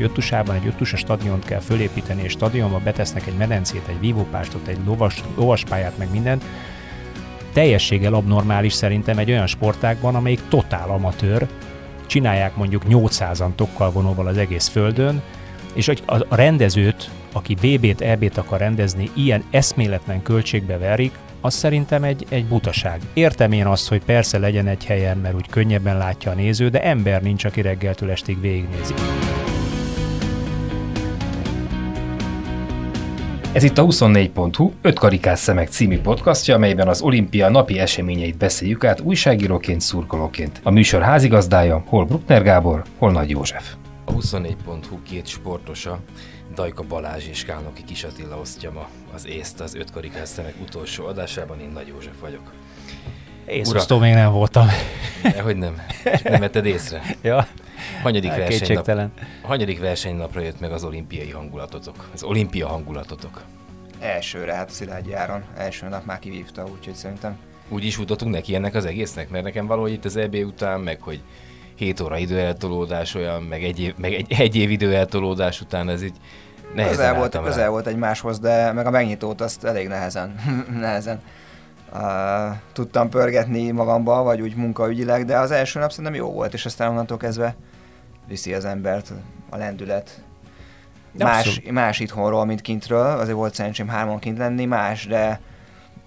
hogy Öttusában egy Öttusa stadiont kell fölépíteni, és stadionba betesznek egy medencét, egy vívópástot, egy lovas, lovaspályát, meg mindent, teljességgel abnormális szerintem egy olyan sportágban, amelyik totál amatőr, csinálják mondjuk 800-an tokkal vonóval az egész földön, és a rendezőt, aki VB-t, EB-t akar rendezni, ilyen eszméletlen költségbe verik, az szerintem egy, egy butaság. Értem én azt, hogy persze legyen egy helyen, mert úgy könnyebben látja a néző, de ember nincs, aki reggeltől estig végignézi. Ez itt a 24.hu 5 karikás szemek című podcastja, amelyben az olimpia napi eseményeit beszéljük át újságíróként, szurkolóként. A műsor házigazdája hol Bruckner Gábor, hol Nagy József. A 24.hu két sportosa, Dajka Balázs és Kálnoki Kis Attila osztja ma az észt az 5 karikás szemek utolsó adásában, én Nagy József vagyok. Észosztó még nem voltam. Hogy nem? Nem vetted észre? ja. Hanyadik versenynap, hanyadik versenynapra jött meg az olimpiai hangulatotok? Az olimpia hangulatotok? Elsőre, hát Szilágyi Áron. Első nap már kivívta, úgyhogy szerintem. Úgy is futottunk neki ennek az egésznek? Mert nekem valahogy itt az EB után, meg hogy 7 óra időeltolódás olyan, meg egy év, meg egy, egy év időeltolódás után ez így nehezen közel volt, rá. közel volt egymáshoz, de meg a megnyitót azt elég nehezen, nehezen uh, tudtam pörgetni magamba, vagy úgy munkaügyileg, de az első nap szerintem jó volt, és aztán onnantól kezdve viszi az embert a lendület. más, más itthonról, mint kintről, azért volt szerencsém hárman kint lenni, más, de,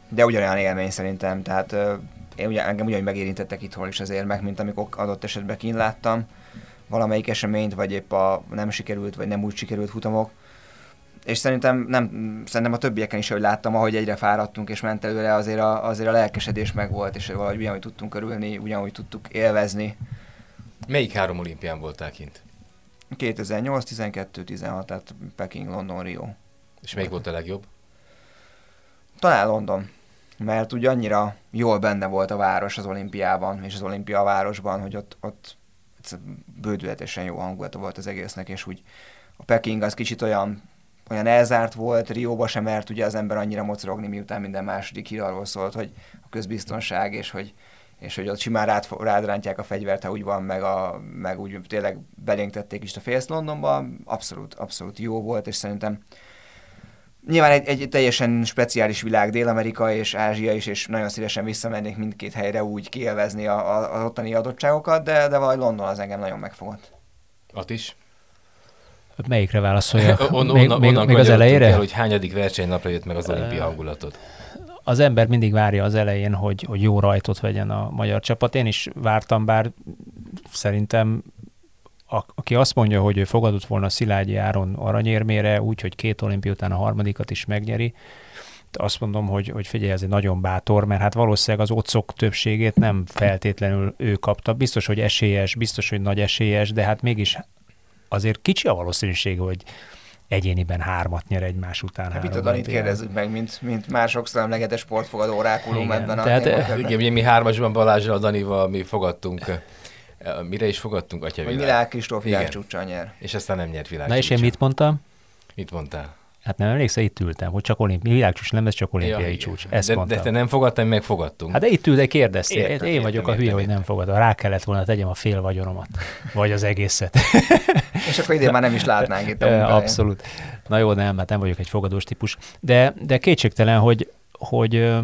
de ugyanolyan élmény szerintem, tehát uh, én ugye, engem ugyanúgy megérintettek itthon is az érmek, mint amikor adott esetben kint láttam valamelyik eseményt, vagy épp a nem sikerült, vagy nem úgy sikerült futamok. És szerintem, nem, szerintem a többieken is, hogy láttam, ahogy egyre fáradtunk és ment előre, azért a, azért a lelkesedés megvolt, és valahogy ugyanúgy tudtunk örülni, ugyanúgy tudtuk élvezni. Melyik három olimpián voltál kint? 2008, 12, 16, tehát Peking, London, Rio. És melyik volt a legjobb? Talán London mert ugye annyira jól benne volt a város az olimpiában, és az olimpia a városban, hogy ott, ott bődületesen jó hangulata volt az egésznek, és úgy a Peking az kicsit olyan, olyan elzárt volt, Rióba sem mert ugye az ember annyira mocorogni, miután minden második hír arról szólt, hogy a közbiztonság, és hogy, és hogy ott simán rád, rád rántják a fegyvert, ha úgy van, meg, a, meg úgy tényleg belénk tették is a Face Londonba, abszolút, abszolút jó volt, és szerintem Nyilván egy, egy teljesen speciális világ, Dél-Amerika és Ázsia is, és nagyon szívesen visszamennék mindkét helyre úgy kielvezni a, a, az ottani adottságokat, de, de valahogy London az engem nagyon megfogott. At is? Melyikre válaszoljak? On, még, onnan, még, még az elejére? El, hogy hányadik versenynapra jött meg az olimpia hangulatod? Az ember mindig várja az elején, hogy, hogy jó rajtot vegyen a magyar csapat. Én is vártam, bár szerintem a, aki azt mondja, hogy ő fogadott volna Szilágyi Áron aranyérmére, úgy, hogy két olimpia után a harmadikat is megnyeri, azt mondom, hogy, hogy figyelj, ez egy nagyon bátor, mert hát valószínűleg az otcok többségét nem feltétlenül ő kapta. Biztos, hogy esélyes, biztos, hogy nagy esélyes, de hát mégis azért kicsi a valószínűség, hogy egyéniben hármat nyer egymás után. Hát mit a Danit kérdezzük meg, mint, mint már sokszor emlegetett sportfogadó orákulum ebben a Tehát, igen, mi hármasban Balázsral, Danival mi fogadtunk Mire is fogadtunk, Atya Világ? Világ Kristóf világcsúcsa nyer. És aztán nem nyert világ. Na és én mit mondtam? Mit mondtál? Hát nem emlékszel, itt ültem, hogy csak olimpiai világcsúcs nem, ez csak olimpiai ja, csúcs. Ezt de, mondtam. de te nem fogadtál, meg fogadtunk. Hát de itt ül, de kérdeztél. Értem, én értem, vagyok értem, a hülye, értem, hogy nem fogadom. Rá kellett volna tegyem a fél vagyonomat. Vagy az egészet. És akkor idén már nem is látnánk itt a Abszolút. Na jó, nem, hát nem vagyok egy fogadós típus. De, de kétségtelen, hogy, hogy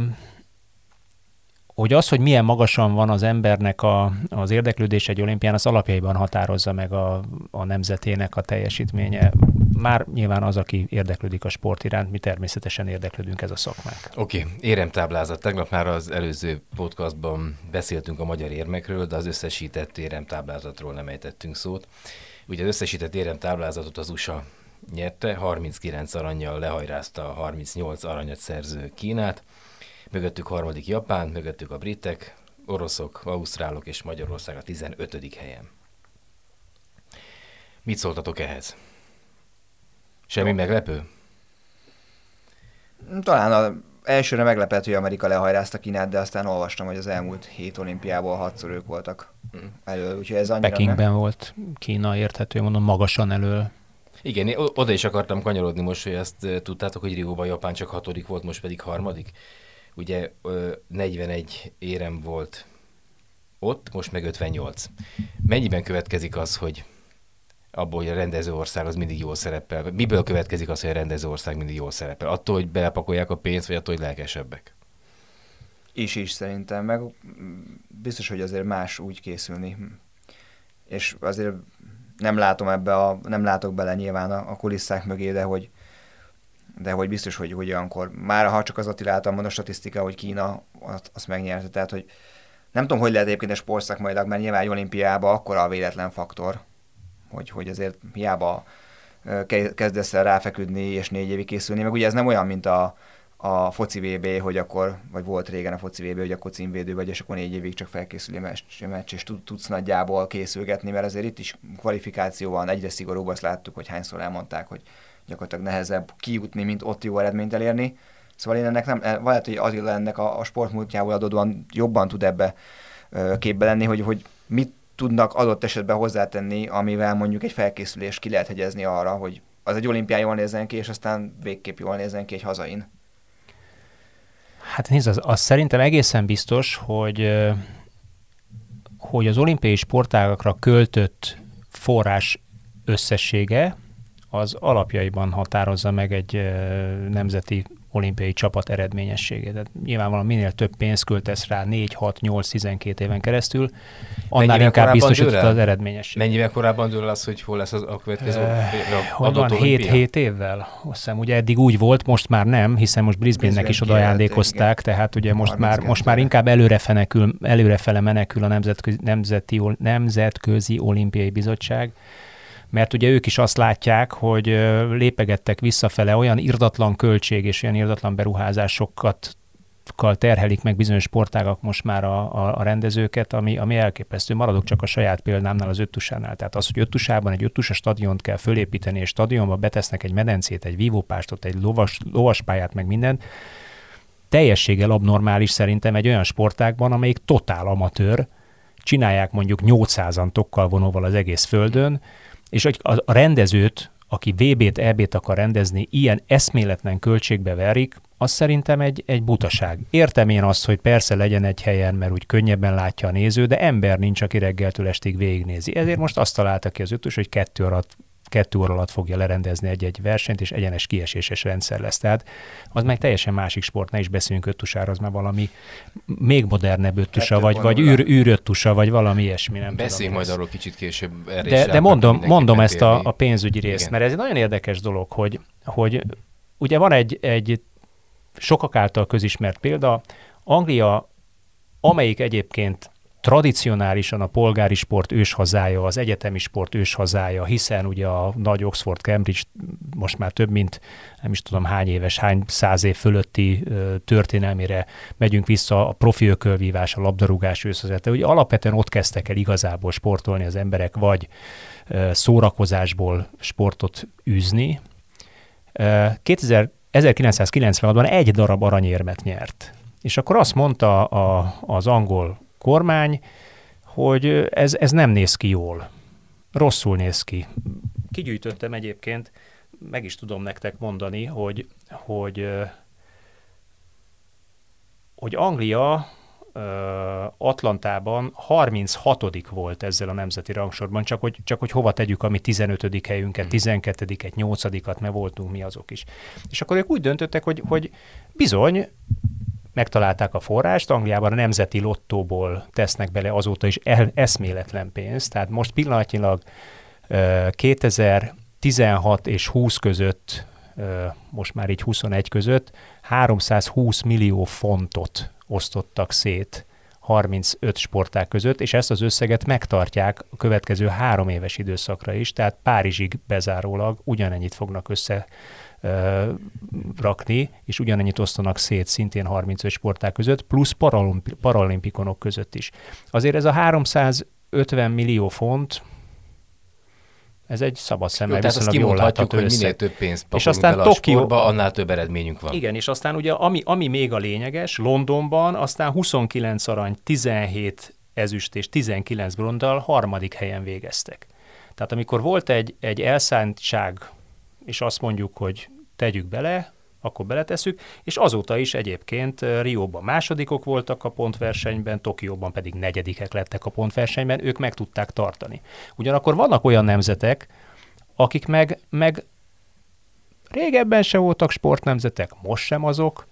hogy az, hogy milyen magasan van az embernek a, az érdeklődés egy olimpián, az alapjaiban határozza meg a, a nemzetének a teljesítménye. Már nyilván az, aki érdeklődik a sport iránt, mi természetesen érdeklődünk ez a szakmák. Oké, okay. éremtáblázat. Tegnap már az előző podcastban beszéltünk a magyar érmekről, de az összesített éremtáblázatról nem ejtettünk szót. Ugye az összesített éremtáblázatot az USA nyerte, 39 aranyjal lehajrázta a 38 aranyat szerző Kínát mögöttük harmadik Japán, mögöttük a britek, oroszok, ausztrálok és Magyarország a 15. helyen. Mit szóltatok ehhez? Semmi meglepő? Talán a elsőre meglepett, hogy Amerika lehajrázta Kínát, de aztán olvastam, hogy az elmúlt hét olimpiából hatszor ők voltak mm. elő, úgyhogy ez annyira Pekingben nem... volt Kína érthető, mondom, magasan elől. Igen, oda is akartam kanyarodni most, hogy ezt tudtátok, hogy Rióban Japán csak hatodik volt, most pedig harmadik ugye 41 érem volt ott, most meg 58. Mennyiben következik az, hogy abból, hogy a rendező ország az mindig jól szerepel. Miből következik az, hogy a rendező ország mindig jól szerepel? Attól, hogy belepakolják a pénzt, vagy attól, hogy lelkesebbek? Is is szerintem, meg biztos, hogy azért más úgy készülni. És azért nem látom ebbe a, nem látok bele nyilván a, a kulisszák mögé, de hogy, de hogy biztos, hogy, hogy olyankor, már ha csak az Attila által mond a statisztika, hogy Kína azt, azt megnyerte, tehát hogy nem tudom, hogy lehet egyébként a sportszakmailag, mert nyilván egy olimpiában akkora a véletlen faktor, hogy, hogy azért hiába kezdesz el ráfeküdni és négy évig készülni, meg ugye ez nem olyan, mint a, a foci VB, hogy akkor, vagy volt régen a foci VB, hogy akkor címvédő vagy, és akkor négy évig csak felkészüli meccs, meccs és tudsz nagyjából készülgetni, mert azért itt is kvalifikáció van, egyre szigorúbb, azt láttuk, hogy hányszor elmondták, hogy gyakorlatilag nehezebb kijutni, mint ott jó eredményt elérni. Szóval én ennek nem, lehet, hogy az ennek a, a sportmúltjából adódóan jobban tud ebbe képbe lenni, hogy, hogy mit tudnak adott esetben hozzátenni, amivel mondjuk egy felkészülés ki lehet hegyezni arra, hogy az egy olimpián jól nézzen ki, és aztán végképp jól nézzen ki egy hazain. Hát nézd, az, az szerintem egészen biztos, hogy, hogy az olimpiai sportágakra költött forrás összessége az alapjaiban határozza meg egy nemzeti olimpiai csapat eredményességét. Tehát nyilvánvalóan minél több pénzt költesz rá 4, 6, 8, 12 éven keresztül, annál Mennyivel inkább biztosítod az eredményességet. Mennyivel korábban dől az, hogy hol lesz az a következő uh, adott 7, 7 évvel? Azt hiszem, ugye eddig úgy volt, most már nem, hiszen most Brisbane-nek is oda ajándékozták, tehát ugye most már, most már inkább előre fenekül, előrefele menekül a Nemzetközi, Nemzeti, Nemzetközi Olimpiai Bizottság, mert ugye ők is azt látják, hogy lépegettek visszafele olyan irdatlan költség és olyan irdatlan beruházásokat terhelik meg bizonyos sportágak most már a, a, a rendezőket, ami, ami elképesztő. Maradok csak a saját példámnál, az öttusánál. Tehát az, hogy öttusában egy öttusa stadiont kell fölépíteni, és stadionba betesznek egy medencét, egy vívópástot, egy lovas, lovaspályát, meg mindent, teljességgel abnormális szerintem egy olyan sportágban, amelyik totál amatőr, csinálják mondjuk 800-an tokkal vonóval az egész földön, és hogy a rendezőt, aki VB-t, EB-t akar rendezni, ilyen eszméletlen költségbe verik, az szerintem egy, egy butaság. Értem én azt, hogy persze legyen egy helyen, mert úgy könnyebben látja a néző, de ember nincs, aki reggeltől estig végignézi. Ezért most azt találta ki az ötös, hogy kettő alatt kettő óra alatt fogja lerendezni egy-egy versenyt, és egyenes kieséses rendszer lesz. Tehát az meg teljesen másik sport, ne is beszéljünk öttusára, az már valami még modernebb öttusa, vagy, vagy űr, űröttusa, vagy valami ilyesmi. Nem Beszéljünk majd arról kicsit később. Erre de, de mondom, mondom ezt a, a pénzügyi részt, Igen. mert ez egy nagyon érdekes dolog, hogy, hogy ugye van egy, egy sokak által közismert példa, Anglia, amelyik egyébként tradicionálisan a polgári sport őshazája, az egyetemi sport őshazája, hiszen ugye a nagy Oxford Cambridge most már több mint nem is tudom hány éves, hány száz év fölötti történelmére megyünk vissza a profi ökölvívás, a labdarúgás őszhazete. Ugye alapvetően ott kezdtek el igazából sportolni az emberek, vagy szórakozásból sportot űzni. 2000, 1996-ban egy darab aranyérmet nyert. És akkor azt mondta a, az angol kormány, hogy ez, ez nem néz ki jól. Rosszul néz ki. Kigyűjtöttem egyébként, meg is tudom nektek mondani, hogy, hogy, hogy Anglia Atlantában 36 volt ezzel a nemzeti rangsorban, csak hogy, csak hogy hova tegyük a mi 15. helyünket, 12-et, 8-at, mert voltunk mi azok is. És akkor ők úgy döntöttek, hogy, hogy bizony, megtalálták a forrást, Angliában a nemzeti lottóból tesznek bele azóta is el, eszméletlen pénzt, tehát most pillanatnyilag 2016 és 20 között, most már így 21 között 320 millió fontot osztottak szét 35 sporták között, és ezt az összeget megtartják a következő három éves időszakra is, tehát Párizsig bezárólag ugyanennyit fognak össze rakni, és ugyanennyit osztanak szét szintén 35 sporták között, plusz paralimpi- paralimpikonok között is. Azért ez a 350 millió font, ez egy szabad szemmel Tehát azt kimondhatjuk, hogy minél több pénzt és aztán bele Tokió... a sportba, annál több eredményünk van. Igen, és aztán ugye ami, ami még a lényeges, Londonban aztán 29 arany, 17 ezüst és 19 bronddal harmadik helyen végeztek. Tehát amikor volt egy, egy elszántság és azt mondjuk, hogy tegyük bele, akkor beletesszük, és azóta is egyébként Rióban másodikok voltak a pontversenyben, Tokióban pedig negyedikek lettek a pontversenyben, ők meg tudták tartani. Ugyanakkor vannak olyan nemzetek, akik meg, meg régebben se voltak sportnemzetek, most sem azok,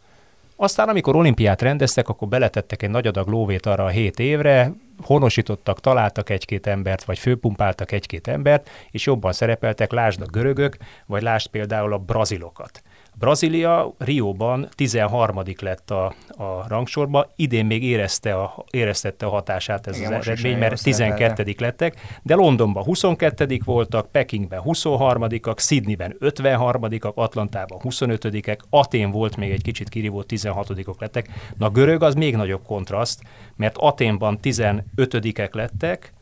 aztán, amikor olimpiát rendeztek, akkor beletettek egy nagy adag lóvét arra a hét évre, honosítottak, találtak egy-két embert, vagy főpumpáltak egy-két embert, és jobban szerepeltek, lásd a görögök, vagy lásd például a brazilokat. Brazília Rióban 13. lett a, a rangsorba, idén még érezte a, éreztette a hatását ez Igen, az eredmény, mert 12. lettek, de Londonban 22. voltak, Pekingben 23-ak, Sydneyben 53-ak, Atlantában 25-ek, Atén volt még egy kicsit kirívó, 16-ok lettek. Na görög az még nagyobb kontraszt, mert Aténban 15-ek lettek,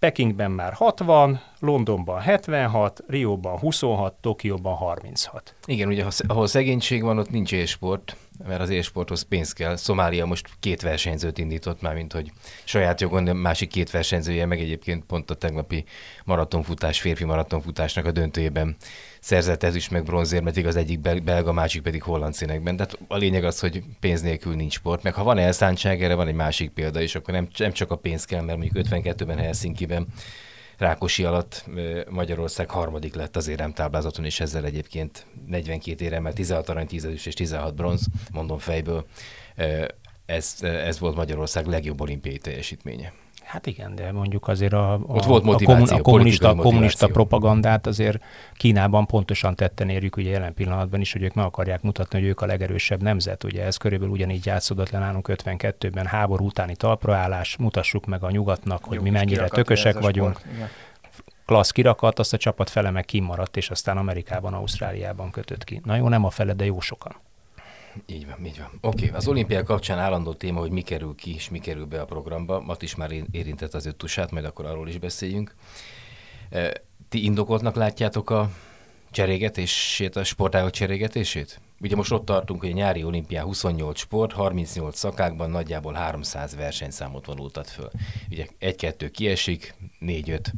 Pekingben már 60, Londonban 76, Rióban 26, Tokióban 36. Igen, ugye ahol szegénység van, ott nincs élsport, mert az élsporthoz pénz kell. Szomália most két versenyzőt indított már, mint hogy saját jogon, de másik két versenyzője, meg egyébként pont a tegnapi maratonfutás, férfi maratonfutásnak a döntőjében szerzett ez is meg bronzért, mert az egyik belga, másik pedig holland színekben. Tehát a lényeg az, hogy pénz nélkül nincs sport. Meg ha van elszántság, erre van egy másik példa is, akkor nem, nem csak a pénz kell, mert mondjuk 52-ben Helsinki-ben Rákosi alatt Magyarország harmadik lett az éremtáblázaton, és ezzel egyébként 42 éremmel, 16 arany, 10 és 16 bronz, mondom fejből, ez, ez volt Magyarország legjobb olimpiai teljesítménye. Hát igen, de mondjuk azért a, a, Ott volt motiváció, a, kommunista, a kommunista propagandát azért Kínában pontosan tetten érjük ugye jelen pillanatban is, hogy ők meg akarják mutatni, hogy ők a legerősebb nemzet. Ugye ez körülbelül ugyanígy játszódott le nálunk 52-ben háború utáni talpraállás, mutassuk meg a nyugatnak, hogy Jó, mi mennyire tökösek vagyunk. klassz kirakat, azt a csapat fele meg kimaradt, és aztán Amerikában, Ausztráliában kötött ki. Na jó, nem a fele, de jó sokan. Így van, így van. Oké, okay. az olimpia kapcsán állandó téma, hogy mi kerül ki és mi kerül be a programba. Mat is már érintett az öttusát, majd akkor arról is beszéljünk. E, ti indokoltnak látjátok a cserégetését, a sportágok cserégetését? Ugye most ott tartunk, hogy a nyári olimpián 28 sport, 38 szakákban nagyjából 300 versenyszámot vonultat föl. Ugye egy-kettő kiesik, négy-öt,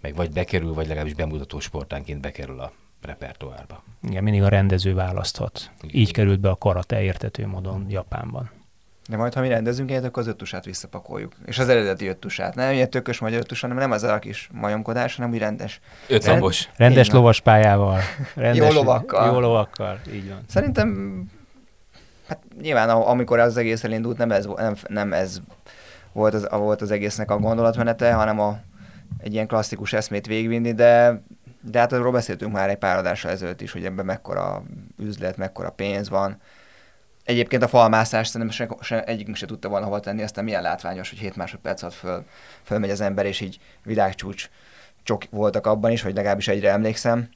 meg vagy bekerül, vagy legalábbis bemutató sportánként bekerül a repertoárba. Igen, mindig a rendező választhat. Igen. Így került be a karate értető módon Japánban. De majd, ha mi rendezünk egyet, akkor az öttusát visszapakoljuk. És az eredeti öttusát. Nem ilyen tökös magyar öttus, hanem nem az a kis majomkodás, hanem úgy rendes. Ötszambos. Rend... Rendes lovas pályával. Rendes, jó lovakkal. Jó lovakkal, így van. Szerintem, hát nyilván amikor az egész elindult, nem ez, nem, nem ez volt az, volt az egésznek a gondolatmenete, hanem a, egy ilyen klasszikus eszmét végvinni, de de hát arról beszéltünk már egy pár adással ezelőtt is, hogy ebben mekkora üzlet, mekkora pénz van. Egyébként a falmászást szerintem se, se, egyikünk se tudta volna hova tenni, aztán milyen látványos, hogy 7 másodperc alatt föl, fölmegy az ember, és így világcsúcs csok voltak abban is, hogy legalábbis egyre emlékszem.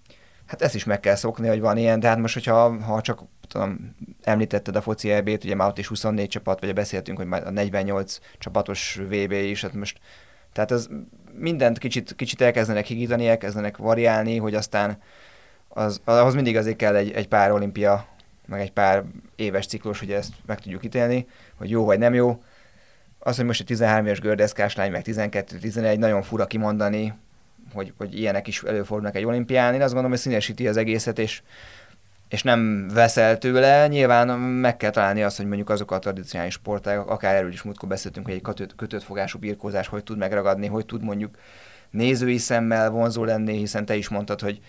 Hát ezt is meg kell szokni, hogy van ilyen, de hát most, hogyha ha csak tudom, említetted a foci EB-t, ugye már ott is 24 csapat, vagy beszéltünk, hogy már a 48 csapatos VB is, hát most tehát ez mindent kicsit, kicsit elkezdenek higítani, elkezdenek variálni, hogy aztán az, ahhoz mindig azért kell egy, egy pár olimpia, meg egy pár éves ciklus, hogy ezt meg tudjuk ítélni, hogy jó vagy nem jó. Az, hogy most egy 13 éves gördeszkás lány, meg 12-11, nagyon fura kimondani, hogy, hogy ilyenek is előfordulnak egy olimpián. Én azt gondolom, hogy színesíti az egészet, és és nem veszel tőle, nyilván meg kell találni azt, hogy mondjuk azok a tradicionális sportágak, akár erről is múltkor beszéltünk, hogy egy kötött, kötött fogású birkózás hogy tud megragadni, hogy tud mondjuk nézői szemmel vonzó lenni, hiszen te is mondtad, hogy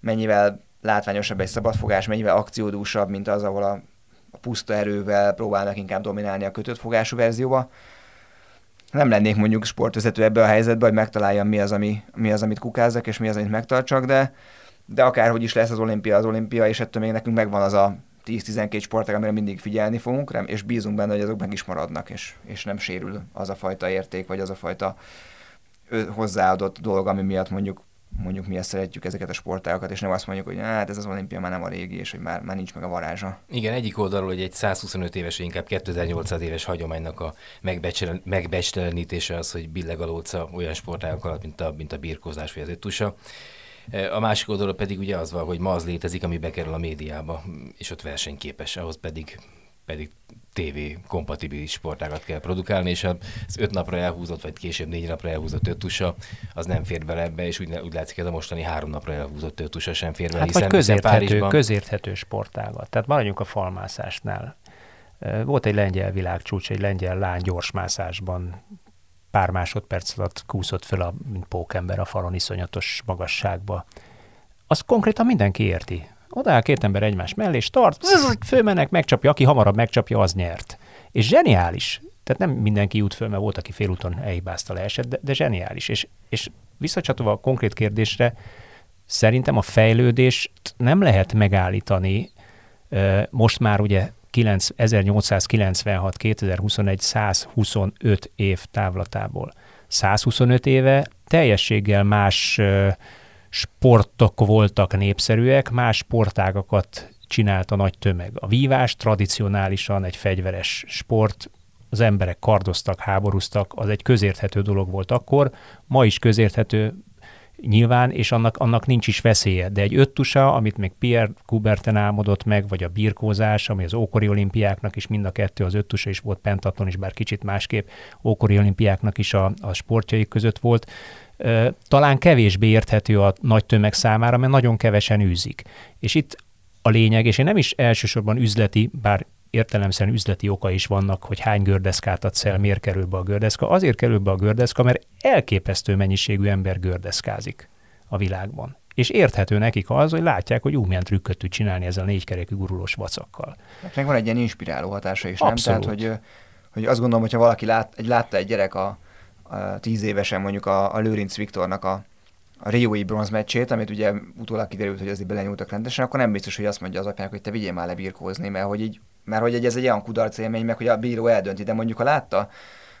mennyivel látványosabb egy szabadfogás, mennyivel akciódúsabb, mint az, ahol a, a puszta erővel próbálnak inkább dominálni a kötött fogású verzióba. Nem lennék mondjuk sportvezető ebbe a helyzetbe, hogy megtaláljam mi az, ami, mi az, amit kukázzak, és mi az, amit megtartsak, de de akárhogy is lesz az olimpia, az olimpia, és ettől még nekünk megvan az a 10-12 sportág, amire mindig figyelni fogunk, és bízunk benne, hogy azok meg is maradnak, és, és nem sérül az a fajta érték, vagy az a fajta hozzáadott dolog, ami miatt mondjuk mondjuk mi ezt szeretjük ezeket a sportágokat, és nem azt mondjuk, hogy hát ez az olimpia már nem a régi, és hogy már, már nincs meg a varázsa. Igen, egyik oldalról, hogy egy 125 éves, inkább 2800 éves hagyománynak a megbecstelenítése az, hogy billeg olyan sportágok alatt, mint a, mint a birkózás vagy az öttusa. A másik oldalon pedig ugye az van, hogy ma az létezik, ami bekerül a médiába, és ott versenyképes, ahhoz pedig pedig TV kompatibilis sportágat kell produkálni, és az öt napra elhúzott, vagy később négy napra elhúzott ötusa, az nem fér bele ebbe, és úgy, úgy látszik, ez a mostani három napra elhúzott ötusa sem fér bele. Hát hiszen, vagy közérthető, Párizsban... közérthető sportágat. Tehát maradjunk a falmászásnál. Volt egy lengyel világcsúcs, egy lengyel lány gyorsmászásban pár másodperc alatt kúszott föl, a, mint pókember a falon iszonyatos magasságba. Azt konkrétan mindenki érti. Oda áll két ember egymás mellé, és tart, fölmennek, megcsapja, aki hamarabb megcsapja, az nyert. És zseniális. Tehát nem mindenki jut föl, mert volt, aki félúton elhibázta leesett, de, de zseniális. És, és visszacsatolva a konkrét kérdésre, szerintem a fejlődést nem lehet megállítani. Most már ugye 1896-2021 125 év távlatából. 125 éve teljességgel más sportok voltak népszerűek, más sportágakat csinált a nagy tömeg. A vívás tradicionálisan egy fegyveres sport, az emberek kardoztak, háborúztak, az egy közérthető dolog volt akkor, ma is közérthető nyilván, és annak, annak nincs is veszélye. De egy öttusa, amit még Pierre Coubertin álmodott meg, vagy a birkózás, ami az ókori olimpiáknak is mind a kettő, az öttusa is volt pentatlon is, bár kicsit másképp, ókori olimpiáknak is a, a sportjaik között volt, talán kevésbé érthető a nagy tömeg számára, mert nagyon kevesen űzik. És itt a lényeg, és én nem is elsősorban üzleti, bár értelemszerűen üzleti oka is vannak, hogy hány gördeszkát adsz el, miért kerül be a gördeszka. Azért kerül be a gördeszka, mert elképesztő mennyiségű ember gördeszkázik a világban. És érthető nekik az, hogy látják, hogy úgy milyen trükköt tud csinálni ezzel a négykerekű gurulós vacakkal. Hát meg van egy ilyen inspiráló hatása is, Abszolút. nem? Tehát, hogy, hogy azt gondolom, hogyha valaki lát, egy, látta egy gyerek a, a tíz évesen mondjuk a, a Lőrinc Viktornak a, a Riói bronzmeccsét, amit ugye utólag kiderült, hogy azért belenyúltak rendesen, akkor nem biztos, hogy azt mondja az apjának, hogy te vigyél már lebírkózni, mert hogy így, mert hogy ez egy olyan kudarc élmény, meg hogy a bíró eldönti, de mondjuk ha látta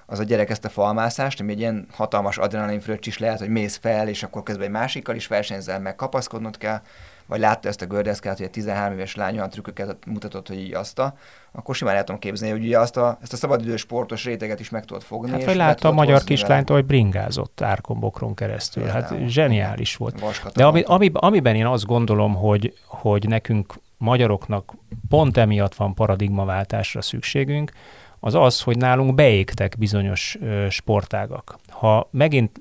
az a gyerek ezt a falmászást, ami egy ilyen hatalmas adrenalin fröccs is lehet, hogy mész fel, és akkor közben egy másikkal is versenyzel, meg kapaszkodnod kell, vagy látta ezt a gördeszkát, hogy a 13 éves lány olyan trükköket mutatott, hogy így azt a, akkor simán el tudom képzelni, hogy ugye azt a, ezt a szabadidős sportos réteget is meg tudod fogni. Hát, vagy látta a magyar kislányt, hogy bringázott árkombokron keresztül. Például. Hát zseniális volt. De ami, ami, amiben én azt gondolom, hogy, hogy nekünk magyaroknak pont emiatt van paradigmaváltásra szükségünk, az az, hogy nálunk beégtek bizonyos sportágak. Ha megint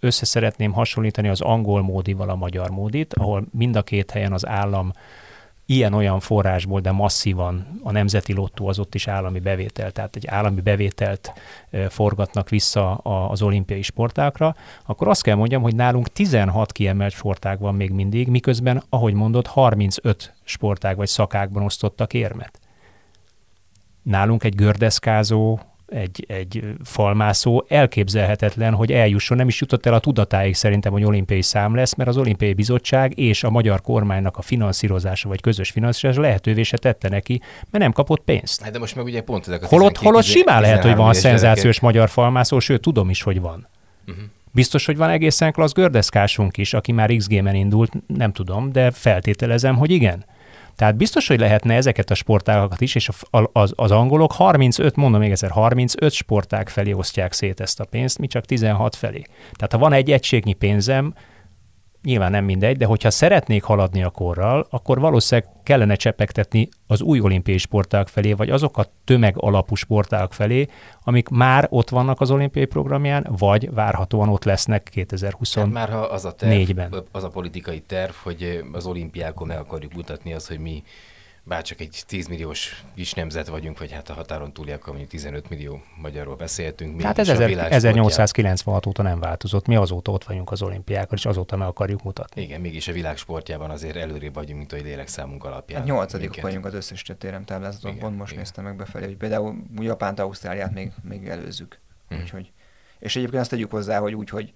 össze szeretném hasonlítani az angol módival a magyar módit, ahol mind a két helyen az állam ilyen-olyan forrásból, de masszívan a nemzeti lottó az ott is állami bevétel, tehát egy állami bevételt forgatnak vissza az olimpiai sportákra, akkor azt kell mondjam, hogy nálunk 16 kiemelt sportág van még mindig, miközben, ahogy mondott, 35 sportág vagy szakákban osztottak érmet. Nálunk egy gördeszkázó, egy, egy falmászó elképzelhetetlen, hogy eljusson, nem is jutott el a tudatáig szerintem, hogy olimpiai szám lesz, mert az olimpiai bizottság és a magyar kormánynak a finanszírozása vagy közös finanszírozása lehetővé se tette neki, mert nem kapott pénzt. Hát de most meg ugye pont ezek a holott, holott simán lehet, hogy van szenzációs gyerekek. magyar falmászó, sőt tudom is, hogy van. Uh-huh. Biztos, hogy van egészen klassz gördeszkásunk is, aki már X-Game-en indult, nem tudom, de feltételezem, hogy igen. Tehát biztos, hogy lehetne ezeket a sportágakat is, és az, az angolok 35, mondom még egyszer, 35 sportág felé osztják szét ezt a pénzt, mi csak 16 felé. Tehát ha van egy egységnyi pénzem, nyilván nem mindegy, de hogyha szeretnék haladni a korral, akkor valószínűleg kellene csepegtetni az új olimpiai sportág felé, vagy azok a tömeg alapú sportág felé, amik már ott vannak az olimpiai programján, vagy várhatóan ott lesznek 2024-ben. Hát már ha az a terv, az a politikai terv, hogy az olimpiákon meg akarjuk mutatni az, hogy mi bárcsak egy 10 milliós kis nemzet vagyunk, vagy hát a határon túliak, mondjuk 15 millió magyarról beszéltünk. Hát ez 1896 óta nem változott. Mi azóta ott vagyunk az olimpiákon, és azóta meg akarjuk mutatni. Igen, mégis a világ sportjában azért előrébb vagyunk, mint hogy lélekszámunk alapján. Hát nyolcadik vagyunk az összes téren táblázaton, pont most igen. néztem meg befelé, hogy például Japánt, Ausztráliát még, még előzzük. Hmm. Úgyhogy, és egyébként azt tegyük hozzá, hogy úgy, hogy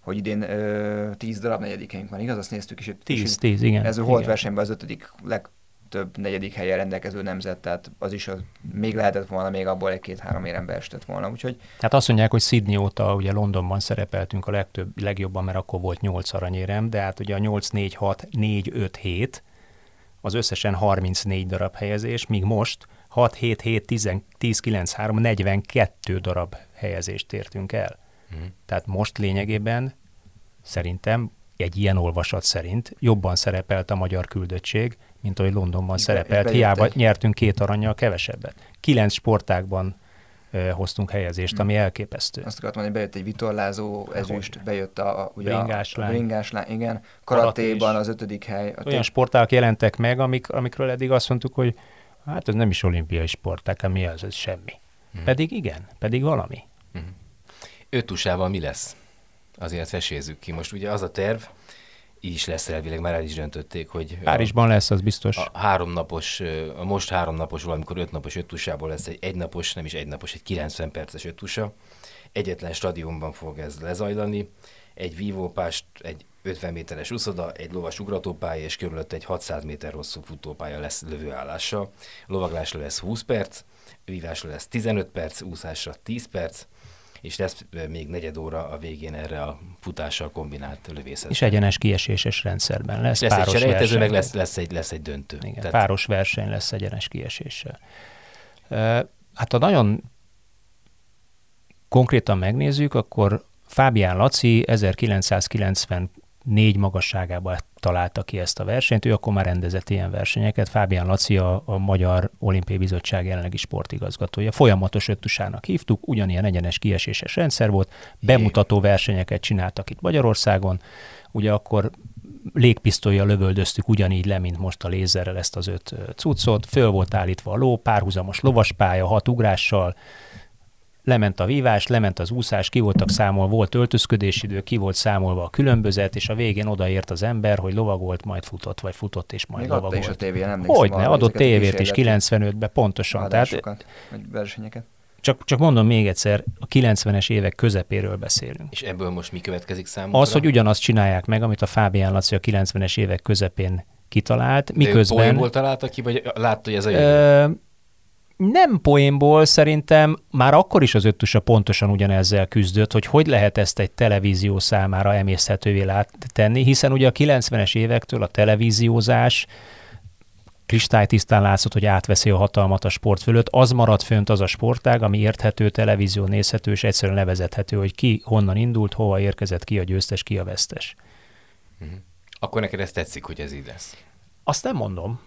hogy idén ö, tíz darab negyedikünk van, igaz? Azt néztük is. Tíz, tíz, igen. Ez a holt versenyben az ötödik leg, több negyedik helyen rendelkező nemzet, tehát az is az, még lehetett volna, még abból egy-két-három érem beestett volna. Úgyhogy... Hát azt mondják, hogy Sydney óta ugye Londonban szerepeltünk a legtöbb, legjobban, mert akkor volt 8 aranyérem, de hát ugye a 8, 4, 6, 4, 5, 7 az összesen 34 darab helyezés, míg most 6, 7, 7, 10, 10 9, 3, 42 darab helyezést értünk el. Hmm. Tehát most lényegében szerintem egy ilyen olvasat szerint jobban szerepelt a magyar küldöttség, mint ahogy Londonban Igen, szerepelt. Hiába nyertünk két aranyjal kevesebbet. Kilenc sportágban ö, hoztunk helyezést, ami elképesztő. Azt akartam mondani, bejött egy vitorlázó ezüst, bejött a, a, ugye Bringás a, a lány. bringás lány, igen. Karatéban az ötödik hely. A Olyan sportágak jelentek meg, amik, amikről eddig azt mondtuk, hogy hát ez nem is olimpiai sporták, mi az, ez semmi. Mhm. Pedig igen, pedig valami. Öt USA-val mi lesz? Azért vesézzük ki. Most ugye az a terv, is lesz elvileg, már el is döntötték, hogy a- Párizsban lesz, az biztos. a háromnapos, a most háromnapos, valamikor ötnapos öttusából lesz egy egynapos, nem is egynapos, egy 90 perces öttusa. Egyetlen stadionban fog ez lezajlani. Egy vívópást, egy 50 méteres úszoda, egy lovas ugratópálya és körülött egy 600 méter hosszú futópálya lesz lövőállással. Lovaglásra lesz 20 perc, vívásra lesz 15 perc, úszásra 10 perc, és lesz még negyed óra a végén erre a futással kombinált lövészet. És egyenes kieséses rendszerben lesz, lesz egy páros selejtező, verseny. meg lesz, lesz, egy, lesz egy döntő. Igen, Tehát- páros verseny lesz egyenes kieséssel. Hát ha nagyon konkrétan megnézzük, akkor Fábián Laci 1994 magasságában találta ki ezt a versenyt, ő akkor már rendezett ilyen versenyeket. Fábián Laci a, a Magyar Olimpiai Bizottság jelenlegi sportigazgatója. Folyamatos öttusának hívtuk, ugyanilyen egyenes kieséses rendszer volt, bemutató versenyeket csináltak itt Magyarországon, ugye akkor légpisztolya lövöldöztük ugyanígy le, mint most a lézerrel ezt az öt cuccot, föl volt állítva a ló, párhuzamos lovaspálya, hat ugrással, lement a vívás, lement az úszás, ki voltak számolva, volt öltözködésidő, ki volt számolva a különbözet, és a végén odaért az ember, hogy lovagolt, majd futott, vagy futott, és majd Még adta is a lovagolt. tévén, emlékszem. Hogyne, adott tévét is kísérleti 95-ben, pontosan. Tehát versenyeket. csak, csak mondom még egyszer, a 90-es évek közepéről beszélünk. És ebből most mi következik számunkra? Az, hogy ugyanazt csinálják meg, amit a Fábián Laci a 90-es évek közepén kitalált, De ő miközben... poénból találta ki, vagy látta, hogy ez a jövő? Nem poénból, szerintem már akkor is az öttusa pontosan ugyanezzel küzdött, hogy hogy lehet ezt egy televízió számára emészhetővé tenni, hiszen ugye a 90-es évektől a televíziózás kristálytisztán látszott, hogy átveszi a hatalmat a sport fölött, az maradt fönt az a sportág, ami érthető, televízió nézhető, és egyszerűen levezethető, hogy ki honnan indult, hova érkezett, ki a győztes, ki a vesztes. Akkor neked ez tetszik, hogy ez így lesz. Azt nem mondom.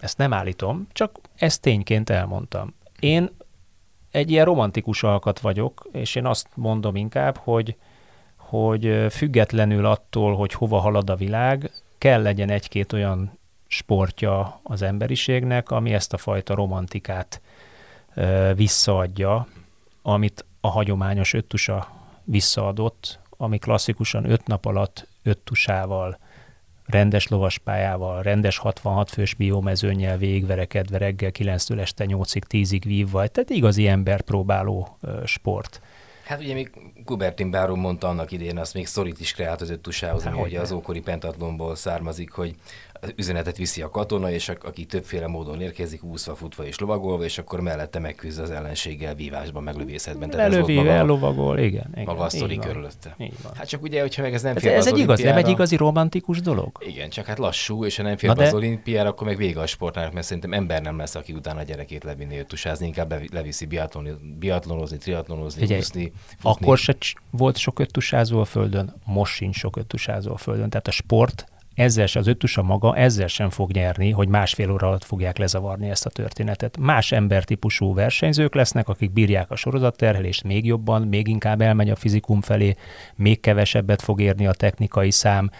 Ezt nem állítom, csak ezt tényként elmondtam. Én egy ilyen romantikus alkat vagyok, és én azt mondom inkább, hogy, hogy függetlenül attól, hogy hova halad a világ, kell legyen egy-két olyan sportja az emberiségnek, ami ezt a fajta romantikát ö, visszaadja, amit a hagyományos öttusa visszaadott, ami klasszikusan öt nap alatt öt tusával, rendes lovaspályával, rendes 66 fős biomezőnnyel végigverekedve reggel 9-től este 8-ig, 10-ig vívva, tehát igazi emberpróbáló ö, sport. Hát ugye még Kubertin Báró mondta annak idén, azt még szorít is kreált az öttusához, ami hogy ugye az ókori pentatlonból származik, hogy üzenetet viszi a katona, és a- aki többféle módon érkezik, úszva, futva és lovagolva, és akkor mellette megküzd az ellenséggel vívásban, meglövészetben. Maga, ellovagol, igen. igen maga a sztori van. körülötte. Van. Hát csak ugye, hogyha meg ez nem Ez, ez egy igaz, nem egy igazi romantikus dolog? Igen, csak hát lassú, és ha nem fér Na be az de- olimpiára, akkor meg vége a sportnak, mert szerintem ember nem lesz, aki utána a gyerekét levinni, öttusázni, inkább levi- leviszi biatloni, biatlonozni, triatlonozni, Figyelj, úszni, futni. Akkor se volt sok öttusázó a földön, most sincs sok öttusázó a földön. Tehát a sport ezzel se, az öttusa maga ezzel sem fog nyerni, hogy másfél óra alatt fogják lezavarni ezt a történetet. Más embertípusú versenyzők lesznek, akik bírják a sorozatterhelést még jobban, még inkább elmegy a fizikum felé, még kevesebbet fog érni a technikai szám,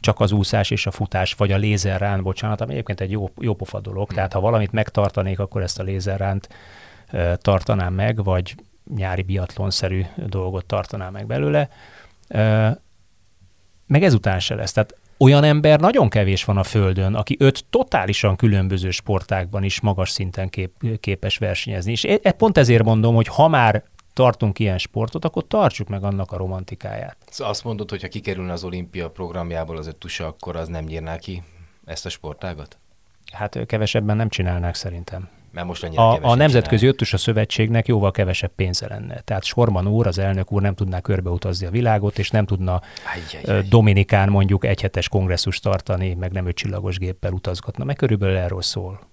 csak az úszás és a futás, vagy a lézerrán, bocsánat, ami egyébként egy jó, jó pofa dolog. Tehát ha valamit megtartanék, akkor ezt a lézerránt ö, tartanám meg, vagy nyári biatlonszerű dolgot tartanám meg belőle. Ö, meg ezután se lesz. Tehát olyan ember nagyon kevés van a Földön, aki öt totálisan különböző sportákban is magas szinten kép, képes versenyezni. És e- pont ezért mondom, hogy ha már tartunk ilyen sportot, akkor tartsuk meg annak a romantikáját. Szóval azt mondod, hogy ha kikerülne az olimpia programjából az öttusa, akkor az nem nyírná ki ezt a sportágat? Hát kevesebben nem csinálnák szerintem. Mert most annyira A, a Nemzetközi csinálják. Öttusa Szövetségnek jóval kevesebb pénze lenne. Tehát Sorman úr, az elnök úr nem tudná körbeutazni a világot, és nem tudna Ajjajjaj. Dominikán mondjuk egyhetes kongresszus tartani, meg nem öt csillagos géppel utazgatna, meg körülbelül erről szól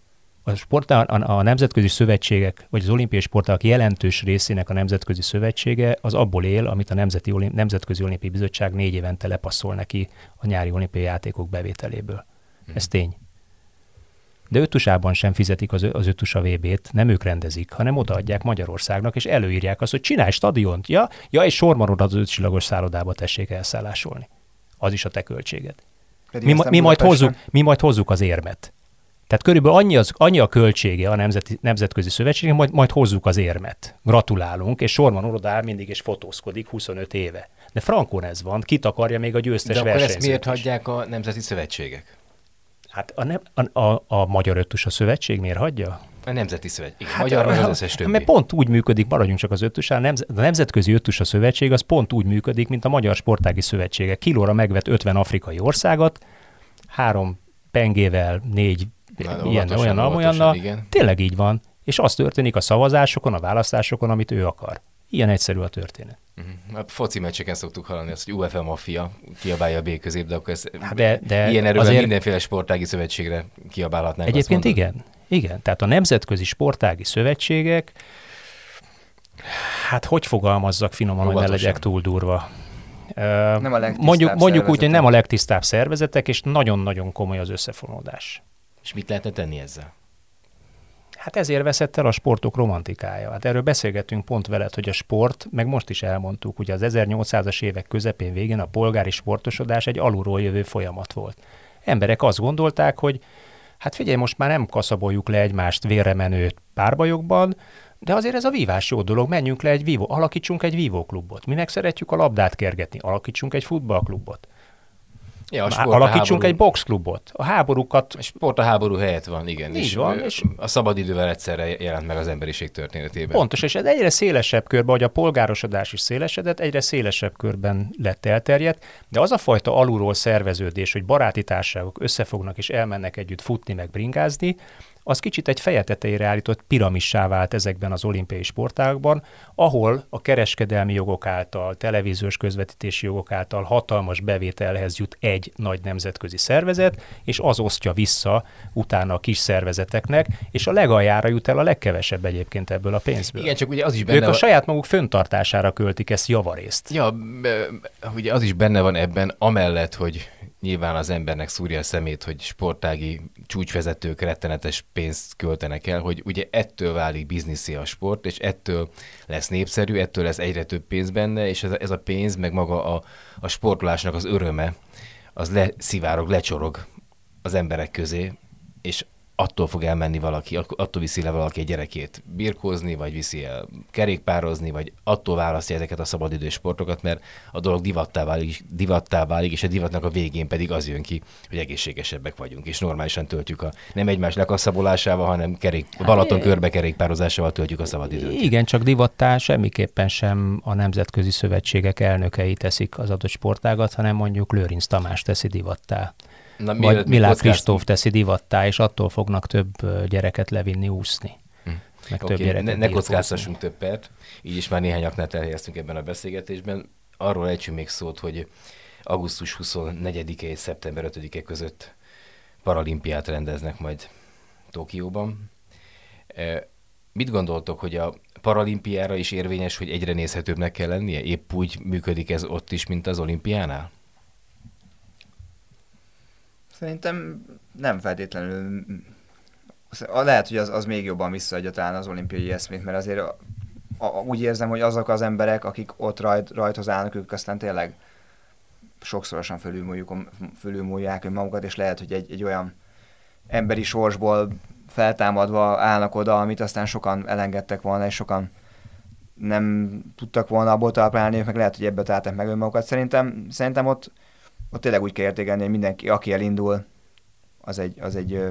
a, sport, a, a nemzetközi szövetségek, vagy az olimpiai sportág jelentős részének a nemzetközi szövetsége az abból él, amit a Nemzeti Olim, Nemzetközi Olimpiai Bizottság négy évente lepasszol neki a nyári olimpiai játékok bevételéből. Ez tény. De ötusában sem fizetik az, az ötusa VB-t, nem ők rendezik, hanem odaadják Magyarországnak, és előírják azt, hogy csinálj stadiont, ja, ja és sorban az ötcsillagos szállodába tessék elszállásolni. Az is a te költséged. Mi, mi, majd hozzuk, mi majd hozzuk az érmet. Tehát körülbelül annyi, az, annyi a költsége a Nemzeti, Nemzetközi Szövetségnek, majd, majd hozzuk az érmet. Gratulálunk, és Sorman orodál mindig és fotózkodik 25 éve. De frankon ez van, kit akarja még a győztes De akkor ezt miért is. hagyják a Nemzeti Szövetségek? Hát a, ne, a, a, a Magyar Öttus a Szövetség miért hagyja? A Nemzeti Szövetség. Hát, magyar, meg az összes többi. Mert pont úgy működik, maradjunk csak az öttus, a, nemz, a Nemzetközi Öttus a Szövetség az pont úgy működik, mint a Magyar Sportági Szövetségek. Kilóra megvet 50 afrikai országot, három pengével, négy Na, ilyen, olyan, olyannal. Tényleg így van. És az történik a szavazásokon, a választásokon, amit ő akar. Ilyen egyszerű a történet. A foci meccseken szoktuk hallani azt, hogy UEFA Mafia kiabálja a B közép, de akkor ez hát de, de ilyen erővel azért... mindenféle sportági szövetségre kiabálhatnánk. Egyébként igen, igen. Tehát a nemzetközi sportági szövetségek, hát hogy fogalmazzak finoman, hogy ne legyek túl durva. Nem a mondjuk, mondjuk úgy, hogy nem a legtisztább szervezetek, és nagyon-nagyon komoly az összefonódás. És mit lehetne tenni ezzel? Hát ezért veszett el a sportok romantikája. Hát erről beszélgetünk pont veled, hogy a sport, meg most is elmondtuk, hogy az 1800-as évek közepén végén a polgári sportosodás egy alulról jövő folyamat volt. Emberek azt gondolták, hogy hát figyelj, most már nem kaszaboljuk le egymást vérremenő párbajokban, de azért ez a vívás jó dolog, menjünk le egy vívó, alakítsunk egy vívóklubot. Mi meg szeretjük a labdát kergetni, alakítsunk egy futballklubot. Ja, a sport Alakítsunk a egy boxklubot. A háborúkat... A sport a háború helyett van, igen. Így és van. És a szabadidővel egyszerre jelent meg az emberiség történetében. Pontos, és ez egyre szélesebb körben, hogy a polgárosodás is szélesedett, egyre szélesebb körben lett elterjedt, de az a fajta alulról szerveződés, hogy baráti társaságok összefognak és elmennek együtt futni, meg bringázni, az kicsit egy feje tetejére állított piramissá vált ezekben az olimpiai sportágban, ahol a kereskedelmi jogok által, televíziós közvetítési jogok által hatalmas bevételhez jut egy nagy nemzetközi szervezet, és az osztja vissza utána a kis szervezeteknek, és a legaljára jut el a legkevesebb egyébként ebből a pénzből. Igen, csak ugye az is benne Ők a saját maguk föntartására költik ezt javarészt. Ja, ugye az is benne van ebben, amellett, hogy nyilván az embernek szúrja a szemét, hogy sportági csúcsvezetők rettenetes pénzt költenek el, hogy ugye ettől válik bizniszé a sport, és ettől lesz népszerű, ettől lesz egyre több pénz benne, és ez a, ez a pénz, meg maga a, a sportolásnak az öröme, az leszivárog, lecsorog az emberek közé, és attól fog elmenni valaki, attól viszi le valaki egy gyerekét birkózni, vagy viszi el kerékpározni, vagy attól választja ezeket a szabadidős sportokat, mert a dolog divattá válik, divattá válik, és a divatnak a végén pedig az jön ki, hogy egészségesebbek vagyunk, és normálisan töltjük a nem egymás lekaszabolásával, hanem kerék, hát Balaton körbe kerékpározásával töltjük a szabadidőt. Igen, csak divattá semmiképpen sem a nemzetközi szövetségek elnökei teszik az adott sportágat, hanem mondjuk Lőrinc Tamás teszi divattá. Na, vagy Milák Kristóf teszi divattá, és attól fognak több gyereket levinni úszni. Hm. Meg okay, több gyereket ne, ne kockáztassunk több pert, így is már néhány aknát elhelyeztünk ebben a beszélgetésben. Arról ejtsünk még szót, hogy augusztus 24-e és szeptember 5-e között paralimpiát rendeznek majd Tokióban. E, mit gondoltok, hogy a paralimpiára is érvényes, hogy egyre nézhetőbbnek kell lennie? Épp úgy működik ez ott is, mint az olimpiánál? Szerintem nem feltétlenül lehet, hogy az, az még jobban visszaadja talán az olimpiai eszmét, mert azért a, a, úgy érzem, hogy azok az emberek, akik ott rajt, rajthoz állnak, ők aztán tényleg sokszorosan fölülmúlják magukat, és lehet, hogy egy, egy olyan emberi sorsból feltámadva állnak oda, amit aztán sokan elengedtek volna, és sokan nem tudtak volna abból találni, meg lehet, hogy ebbe találtak meg önmagukat. Szerintem, szerintem ott ott tényleg úgy kell értékelni, hogy mindenki, aki elindul, az egy, az egy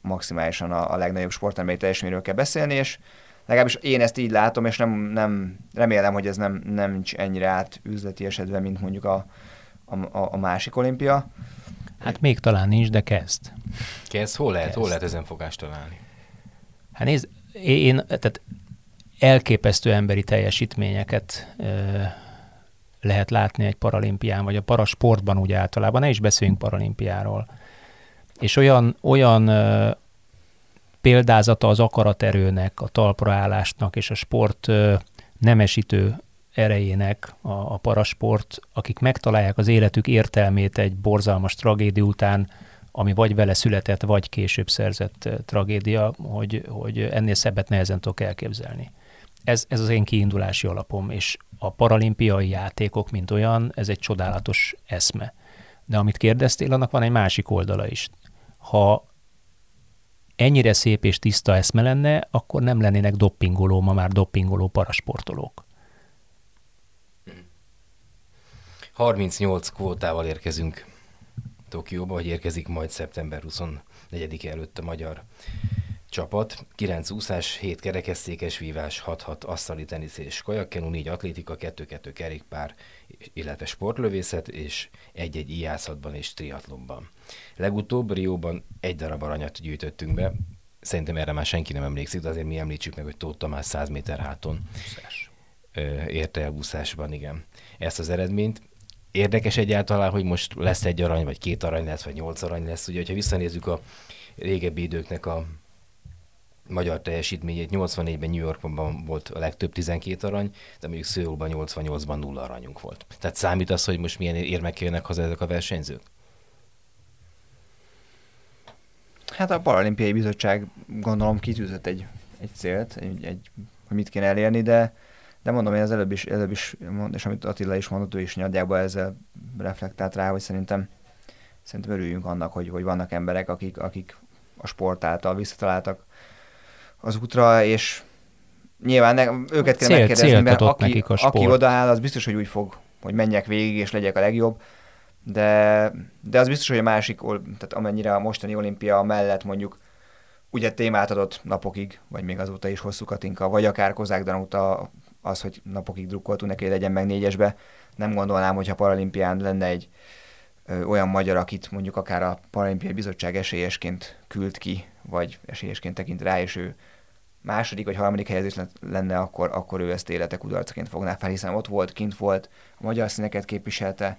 maximálisan a, a legnagyobb sport, amely teljesítményről kell beszélni, és legalábbis én ezt így látom, és nem, nem remélem, hogy ez nem, nem nincs ennyire át üzleti esetben, mint mondjuk a, a, a másik olimpia. Hát még talán nincs, de kezd. Kezd? Hol lehet, kezd. hol lehet ezen fogást találni? Hát nézd, én, tehát elképesztő emberi teljesítményeket lehet látni egy paralimpián, vagy a parasportban úgy általában, ne is beszéljünk paralimpiáról. És olyan, olyan példázata az akaraterőnek, a talpraállásnak és a sport nemesítő erejének a, a parasport, akik megtalálják az életük értelmét egy borzalmas tragédia után, ami vagy vele született, vagy később szerzett tragédia, hogy, hogy ennél szebbet nehezen tudok elképzelni. Ez, ez az én kiindulási alapom, és a paralimpiai játékok, mint olyan, ez egy csodálatos eszme. De amit kérdeztél, annak van egy másik oldala is. Ha ennyire szép és tiszta eszme lenne, akkor nem lennének doppingoló, ma már doppingoló parasportolók. 38 kvótával érkezünk Tokióba, hogy érkezik majd szeptember 24 előtt a magyar csapat. 9 úszás, 7 kerekesszékes vívás, 6-6 asztali tenisz és kajakkenu, 4 atlétika, 2-2 kerékpár, illetve sportlövészet, és egy-egy ijászatban és triatlonban. Legutóbb Rióban egy darab aranyat gyűjtöttünk be, szerintem erre már senki nem emlékszik, de azért mi említsük meg, hogy Tóth Tamás 100 méter háton Úszás. érte el buszásban, igen, ezt az eredményt. Érdekes egyáltalán, hogy most lesz egy arany, vagy két arany lesz, vagy nyolc arany lesz. Ugye, hogyha visszanézzük a régebbi időknek a magyar teljesítményét, 84-ben New Yorkban volt a legtöbb 12 arany, de mondjuk Szőulban 88-ban nulla aranyunk volt. Tehát számít az, hogy most milyen érmek jönnek haza ezek a versenyzők? Hát a Paralimpiai Bizottság gondolom kitűzött egy, egy célt, egy, egy, hogy mit kéne elérni, de de mondom, én az előbb is, előbb is mond, és amit Attila is mondott, ő is nagyjából ezzel reflektált rá, hogy szerintem, szerintem örüljünk annak, hogy, hogy vannak emberek, akik, akik a sport által visszataláltak az útra, és nyilván ne, őket kell megkérdezni, mert aki, aki odaáll, az biztos, hogy úgy fog, hogy menjek végig, és legyek a legjobb, de, de az biztos, hogy a másik, tehát amennyire a mostani olimpia mellett mondjuk ugye témát adott napokig, vagy még azóta is hosszú Katinka, vagy akár Kozák Danuta az, hogy napokig drukkoltunk neki, hogy legyen meg négyesbe. Nem gondolnám, hogyha paralimpián lenne egy ö, olyan magyar, akit mondjuk akár a Paralimpiai Bizottság esélyesként küld ki, vagy esélyesként tekint rá, és ő második vagy harmadik helyezés lenne, akkor, akkor ő ezt élete kudarcaként fogná fel, hiszen ott volt, kint volt, a magyar színeket képviselte,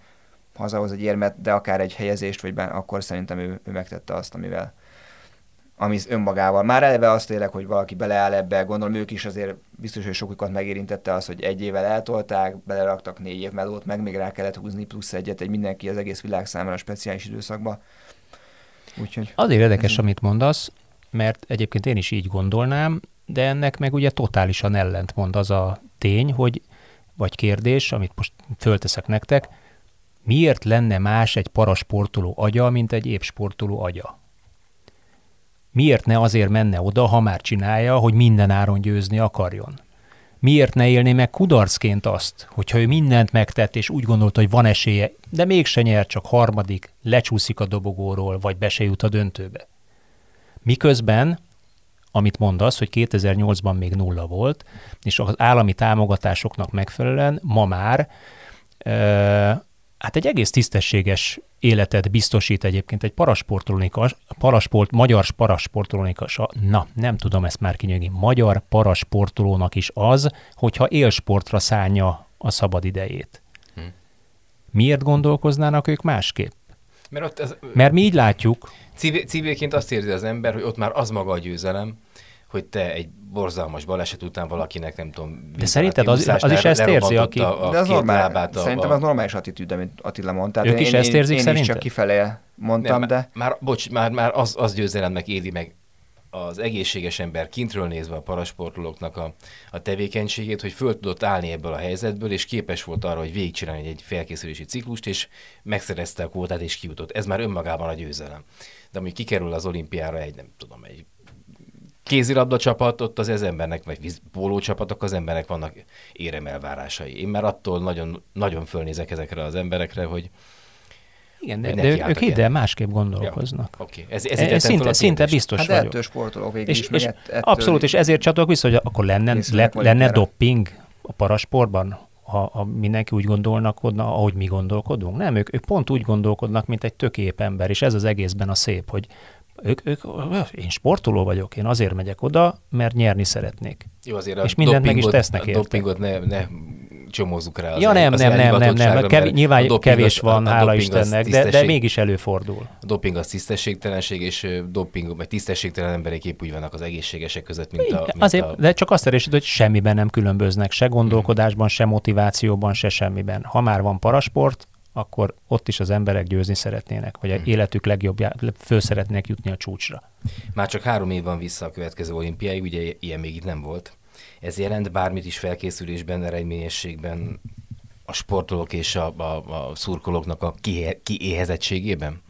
hazahoz egy érmet, de akár egy helyezést, vagy ben, akkor szerintem ő, ő megtette azt, amivel, ami önmagával. Már eleve azt tényleg, hogy valaki beleáll ebbe, gondolom ők is azért biztos, hogy sokukat megérintette az, hogy egy évvel eltolták, beleraktak négy év melót, meg még rá kellett húzni plusz egyet, egy mindenki az egész világ számára speciális időszakba. Úgyhogy Azért érdekes, amit mondasz, mert egyébként én is így gondolnám, de ennek meg ugye totálisan ellentmond az a tény, hogy, vagy kérdés, amit most fölteszek nektek, miért lenne más egy parasportoló agya, mint egy épsportoló agya? Miért ne azért menne oda, ha már csinálja, hogy minden áron győzni akarjon? Miért ne élné meg kudarcként azt, hogyha ő mindent megtett, és úgy gondolta, hogy van esélye, de mégse nyer, csak harmadik, lecsúszik a dobogóról, vagy be se jut a döntőbe? Miközben, amit mondasz, hogy 2008-ban még nulla volt, és az állami támogatásoknak megfelelően ma már hát egy egész tisztességes életet biztosít egyébként egy parasportolónika, parasport, magyar parasportolónika, na, nem tudom ezt már kinyögni, magyar parasportolónak is az, hogyha élsportra szánja a szabad idejét. Hm. Miért gondolkoznának ők másképp? Mert, ott ez, Mert mi így látjuk. Civilként azt érzi az ember, hogy ott már az maga a győzelem, hogy te egy borzalmas baleset után valakinek, nem tudom... De szerinted az, az is ezt érzi, aki... A, a de az normál, a, szerintem az normális attitűd, amit Attila mondta. Ők én, is én, ezt érzik én, én is csak kifelé mondtam, nem, de... Már, bocs, már, már az, az győzelemnek éli meg az egészséges ember kintről nézve a parasportolóknak a, a tevékenységét, hogy föl tudott állni ebből a helyzetből, és képes volt arra, hogy végigcsinálni egy felkészülési ciklust, és megszerezte a kvótát, és kijutott. Ez már önmagában a győzelem. De amíg kikerül az olimpiára egy, nem tudom, egy kézilabda csapat, ott az ez embernek, vagy póló csapatok, az embernek vannak éremelvárásai. Én már attól nagyon, nagyon fölnézek ezekre az emberekre, hogy igen, de, de ők ide másképp gondolkoznak. Ja, Oké, okay. ez, ez, ez szinte, szinte biztos hát vagyok. ettől sportoló végig és, is, és ettől Abszolút, és ezért csatolok vissza, hogy akkor lenne, le, lenne dopping a parasportban, ha, ha mindenki úgy gondolnak, ahogy mi gondolkodunk. Nem, ők, ők pont úgy gondolkodnak, mint egy tök ember, és ez az egészben a szép, hogy ők, ők, én sportoló vagyok, én azért megyek oda, mert nyerni szeretnék. Jó, azért és mindent meg is tesznek érte. A dopingot ne, ne csomózzuk rá Ja nem, nem, nem, nem, nem, kev, nyilván a kevés az- van, a- a hála Istennek, de, de mégis előfordul. A doping az tisztességtelenség, és doping, vagy tisztességtelen emberek épp úgy vannak az egészségesek között, mint a... Mint Azért, a de csak azt erősít, hogy semmiben nem különböznek, se gondolkodásban, se motivációban, se semmiben. Ha már van parasport, akkor ott is az emberek győzni szeretnének, vagy Hmm. életük legjobbjá, föl szeretnének jutni a csúcsra. Már csak három év van vissza a következő olimpiáig, ugye ilyen még itt nem volt. Ez jelent bármit is felkészülésben, eredményességben, a sportolók és a, a, a szurkolóknak a kié- kiéhezettségében?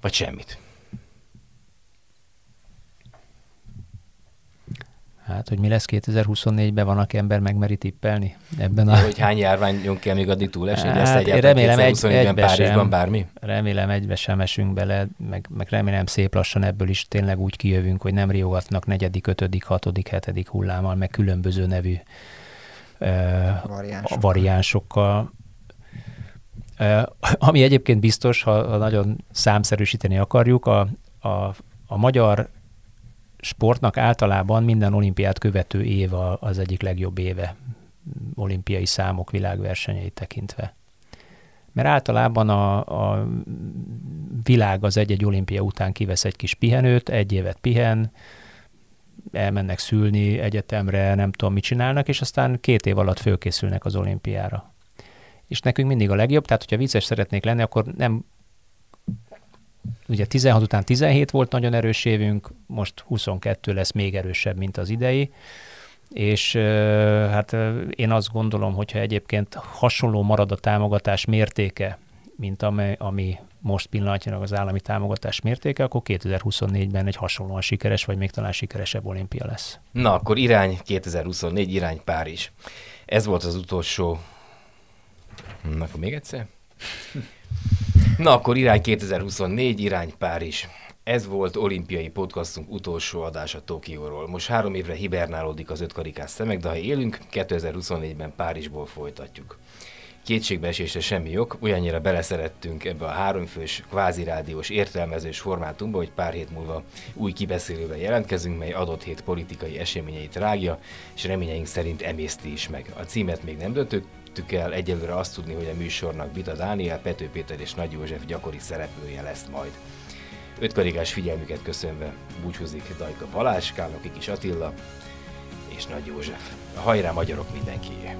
Vagy semmit? Hát, hogy mi lesz 2024-ben, van, aki ember megmeri tippelni ebben a... Hogy hány járványon kell még addig túlesni? Hát, lesz Hát, én egyáltalán remélem egy- 2024-ben egybe Párizsban sem. bármi? Remélem egybe sem esünk bele, meg, meg remélem szép lassan ebből is tényleg úgy kijövünk, hogy nem riogatnak negyedik, ötödik, hatodik, hetedik hullámmal, meg különböző nevű ö, Variánsok. variánsokkal. Ö, Ami egyébként biztos, ha, ha nagyon számszerűsíteni akarjuk, a, a, a magyar sportnak általában minden olimpiát követő év az egyik legjobb éve olimpiai számok világversenyeit tekintve. Mert általában a, a világ az egy-egy olimpia után kivesz egy kis pihenőt, egy évet pihen, elmennek szülni egyetemre, nem tudom, mit csinálnak, és aztán két év alatt fölkészülnek az olimpiára. És nekünk mindig a legjobb, tehát hogyha vicces szeretnék lenni, akkor nem ugye 16 után 17 volt nagyon erős évünk, most 22 lesz még erősebb, mint az idei, és hát én azt gondolom, hogyha egyébként hasonló marad a támogatás mértéke, mint ami, ami most pillanatnyilag az állami támogatás mértéke, akkor 2024-ben egy hasonlóan sikeres, vagy még talán sikeresebb olimpia lesz. Na, akkor irány 2024, irány Párizs. Ez volt az utolsó... Na, akkor még egyszer? Na, akkor irány 2024, irány Párizs. Ez volt olimpiai podcastunk utolsó adása Tokióról. Most három évre hibernálódik az ötkarikás szemek, de ha élünk, 2024-ben Párizsból folytatjuk. Kétségbeesésre semmi ok, olyannyira beleszerettünk ebbe a háromfős, kvázi rádiós, értelmezős formátumba, hogy pár hét múlva új kibeszélővel jelentkezünk, mely adott hét politikai eseményeit rágja, és reményeink szerint emészti is meg. A címet még nem döntöttük el, egyelőre azt tudni, hogy a műsornak Bita Dániel, Pető Péter és Nagy József gyakori szereplője lesz majd. Ötkarikás figyelmüket köszönve búcsúzik Dajka Balázs, Kálnoki Kis Attila és Nagy József. Hajrá magyarok mindenkié!